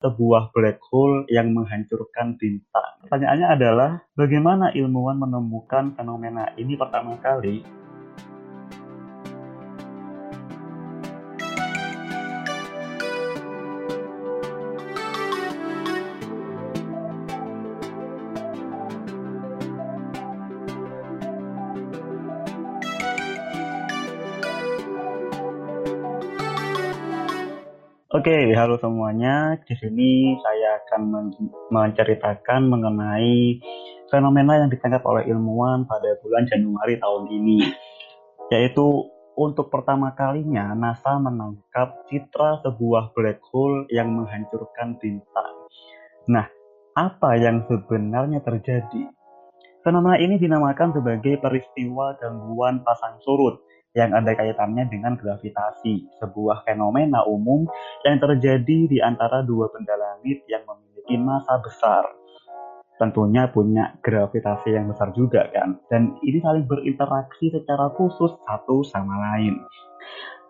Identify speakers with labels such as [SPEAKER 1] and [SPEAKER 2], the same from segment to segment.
[SPEAKER 1] sebuah black hole yang menghancurkan bintang. Pertanyaannya adalah, bagaimana ilmuwan menemukan fenomena ini pertama kali? Oke, halo semuanya. Di sini saya akan men- menceritakan mengenai fenomena yang ditangkap oleh ilmuwan pada bulan Januari tahun ini, yaitu untuk pertama kalinya NASA menangkap citra sebuah black hole yang menghancurkan bintang. Nah, apa yang sebenarnya terjadi? Fenomena ini dinamakan sebagai peristiwa gangguan pasang surut yang ada kaitannya dengan gravitasi, sebuah fenomena umum yang terjadi di antara dua benda langit yang memiliki massa besar. Tentunya punya gravitasi yang besar juga kan, dan ini saling berinteraksi secara khusus satu sama lain.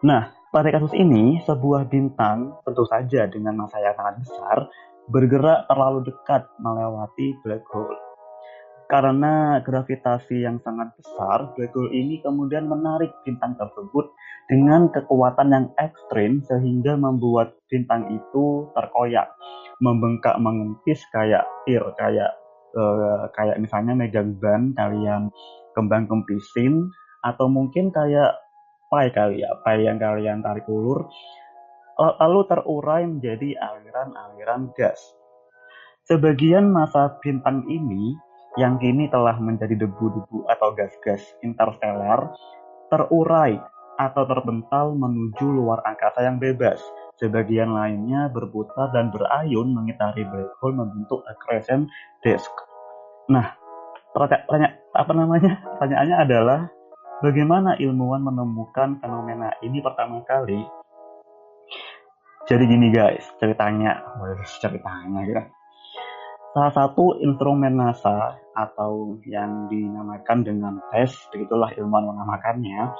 [SPEAKER 1] Nah, pada kasus ini, sebuah bintang tentu saja dengan massa yang sangat besar bergerak terlalu dekat melewati black hole karena gravitasi yang sangat besar, hole ini kemudian menarik bintang tersebut dengan kekuatan yang ekstrim sehingga membuat bintang itu terkoyak, membengkak mengempis kayak tir, kayak uh, kayak misalnya megang ban kalian kembang kempisin atau mungkin kayak pai kali ya, pai yang kalian tarik ulur lalu terurai menjadi aliran-aliran gas. Sebagian masa bintang ini yang kini telah menjadi debu-debu atau gas-gas interstellar terurai atau terbental menuju luar angkasa yang bebas. Sebagian lainnya berputar dan berayun mengitari black hole membentuk a crescent disk. Nah, pertanyaan apa namanya? Pertanyaannya adalah bagaimana ilmuwan menemukan fenomena ini pertama kali? Jadi gini guys, ceritanya, ceritanya gitu Salah satu instrumen NASA atau yang dinamakan dengan TESS, begitulah ilmuwan menamakannya,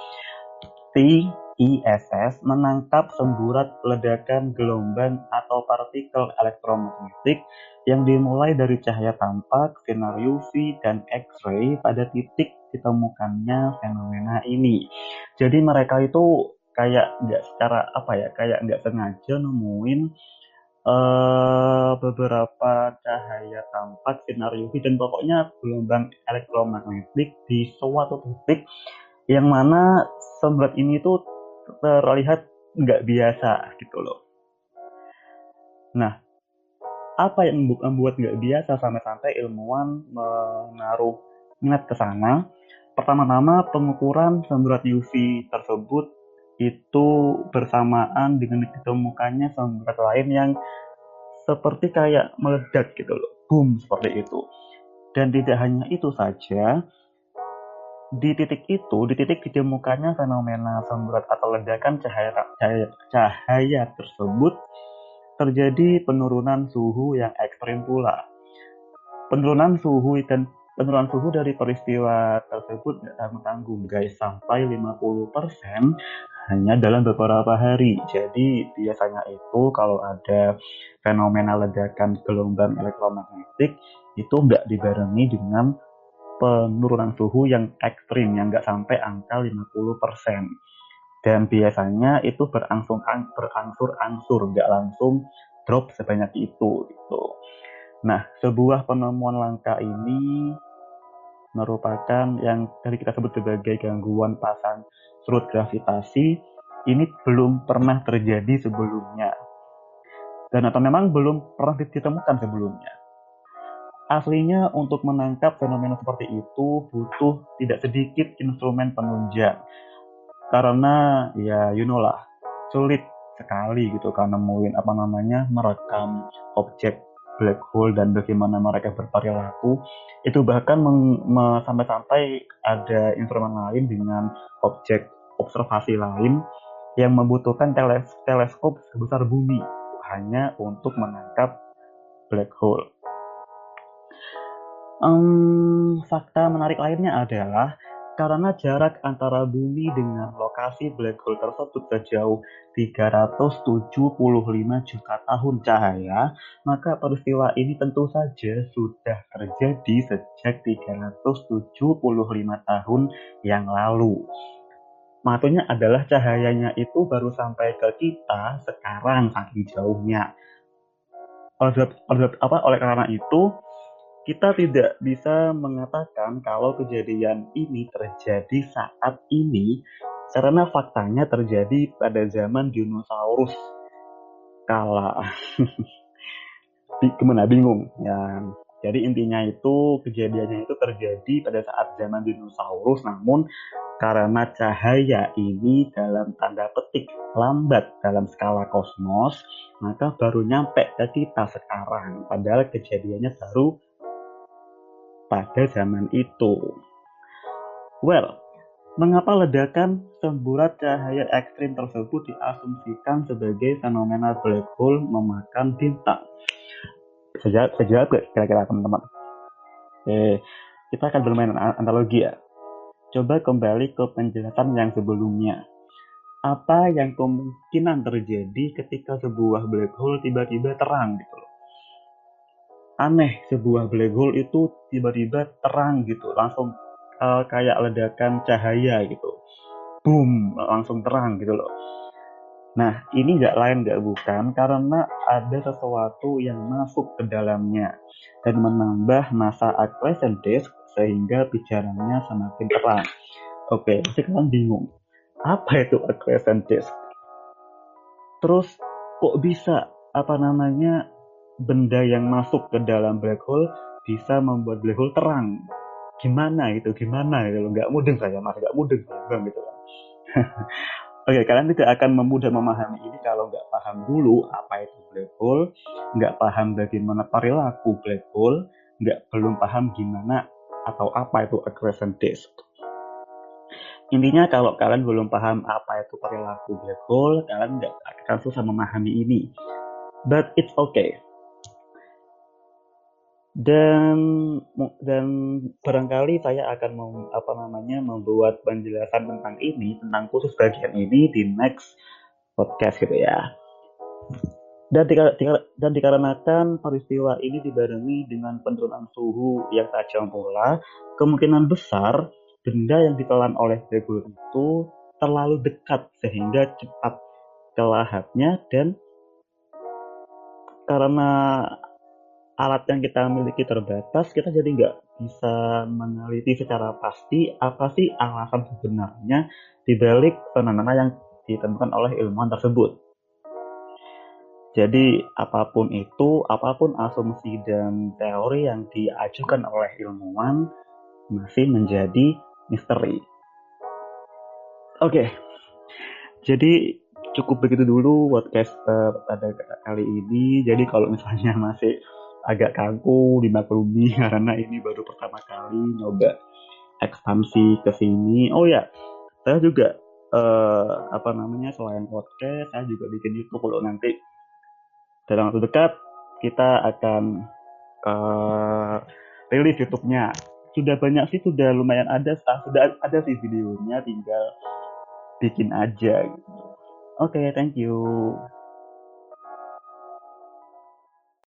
[SPEAKER 1] TISS menangkap semburat ledakan gelombang atau partikel elektromagnetik yang dimulai dari cahaya tampak, sinar UV, dan X-ray pada titik ditemukannya fenomena ini. Jadi mereka itu kayak nggak secara apa ya, kayak nggak sengaja nemuin uh, beberapa cahaya tampak, sinar UV, dan pokoknya gelombang elektromagnetik di suatu titik yang mana semburat ini tuh terlihat nggak biasa gitu loh. Nah, apa yang membuat nggak biasa sampai-sampai ilmuwan menaruh minat ke sana? Pertama-tama pengukuran semburat UV tersebut itu bersamaan dengan ditemukannya semburat lain yang seperti kayak meledak gitu loh, boom seperti itu. Dan tidak hanya itu saja, di titik itu, di titik ditemukannya fenomena semburat atau ledakan cahaya, cahaya, cahaya tersebut, terjadi penurunan suhu yang ekstrim pula. Penurunan suhu dan penurunan suhu dari peristiwa tersebut tidak tanggung guys sampai 50% hanya dalam beberapa hari. Jadi biasanya itu kalau ada fenomena ledakan gelombang elektromagnetik itu nggak dibarengi dengan penurunan suhu yang ekstrim yang nggak sampai angka 50%. Dan biasanya itu berangsur berangsur-angsur, nggak langsung drop sebanyak itu gitu. Nah, sebuah penemuan langka ini merupakan yang tadi kita sebut sebagai gangguan pasang surut gravitasi ini belum pernah terjadi sebelumnya. Dan atau memang belum pernah ditemukan sebelumnya. Aslinya untuk menangkap fenomena seperti itu butuh tidak sedikit instrumen penunjang. Karena ya you know lah, sulit sekali gitu kan nemuin apa namanya merekam objek black hole dan bagaimana mereka berperilaku itu bahkan sampai-sampai ada instrumen lain dengan objek observasi lain yang membutuhkan teles teleskop sebesar bumi hanya untuk menangkap black hole. Um, fakta menarik lainnya adalah Karena jarak antara bumi dengan lokasi black hole tersebut sejauh 375 juta tahun cahaya, maka peristiwa ini tentu saja sudah terjadi sejak 375 tahun yang lalu. Maksudnya adalah cahayanya itu baru sampai ke kita sekarang saking jauhnya. Oleh, apa, oleh karena itu, kita tidak bisa mengatakan kalau kejadian ini terjadi saat ini karena faktanya terjadi pada zaman dinosaurus. Kala. Gimana? Bingung. Ya. Jadi intinya itu kejadiannya itu terjadi pada saat zaman dinosaurus. Namun karena cahaya ini dalam tanda petik lambat dalam skala kosmos maka baru nyampe ke kita sekarang. Padahal kejadiannya baru pada zaman itu. Well, mengapa ledakan semburat cahaya ekstrim tersebut diasumsikan sebagai fenomena black hole memakan bintang? Sejak sejak kira-kira teman-teman. Oke, kita akan bermain analogi ya. Coba kembali ke penjelasan yang sebelumnya. Apa yang kemungkinan terjadi ketika sebuah black hole tiba-tiba terang gitu loh? aneh sebuah black hole itu tiba-tiba terang gitu langsung uh, kayak ledakan cahaya gitu. Boom langsung terang gitu loh. Nah ini nggak lain nggak bukan karena ada sesuatu yang masuk ke dalamnya dan menambah masa accretion disk sehingga bicaranya semakin terang. Oke pasti kalian bingung. Apa itu accretion disk terus kok bisa apa namanya benda yang masuk ke dalam black hole bisa membuat black hole terang. Gimana itu? Gimana gitu. Nggak mudeng saya, mas. Nggak mudeng bang gitu kan. Oke, kalian tidak akan memudah memahami ini kalau nggak paham dulu apa itu black hole, nggak paham bagaimana perilaku black hole, nggak belum paham gimana atau apa itu accretion disk. Intinya kalau kalian belum paham apa itu perilaku black hole, kalian nggak akan susah memahami ini. But it's okay dan dan barangkali saya akan mem, apa namanya membuat penjelasan tentang ini tentang khusus bagian ini di next podcast gitu ya. Dan, dika, dika, dan dikarenakan peristiwa ini dibarengi dengan penurunan suhu yang tajam pula kemungkinan besar benda yang ditelan oleh Degul itu terlalu dekat sehingga cepat kelahapnya dan karena alat yang kita miliki terbatas, kita jadi nggak bisa meneliti secara pasti apa sih alasan sebenarnya dibalik fenomena yang ditemukan oleh ilmuwan tersebut. Jadi apa pun itu, apa pun asumsi dan teori yang diajukan oleh ilmuwan masih menjadi misteri. Oke, okay. jadi cukup begitu dulu podcast uh, pada kali ini. Jadi kalau misalnya masih agak kaku dimaklumi karena ini baru pertama kali nyoba ekspansi ke sini. Oh ya, saya juga uh, apa namanya selain podcast, saya juga bikin YouTube kalau nanti dalam waktu dekat kita akan uh, rilis YouTube-nya. Sudah banyak sih, sudah lumayan ada, sudah ada sih videonya, tinggal bikin aja. Gitu. Oke, okay, thank you.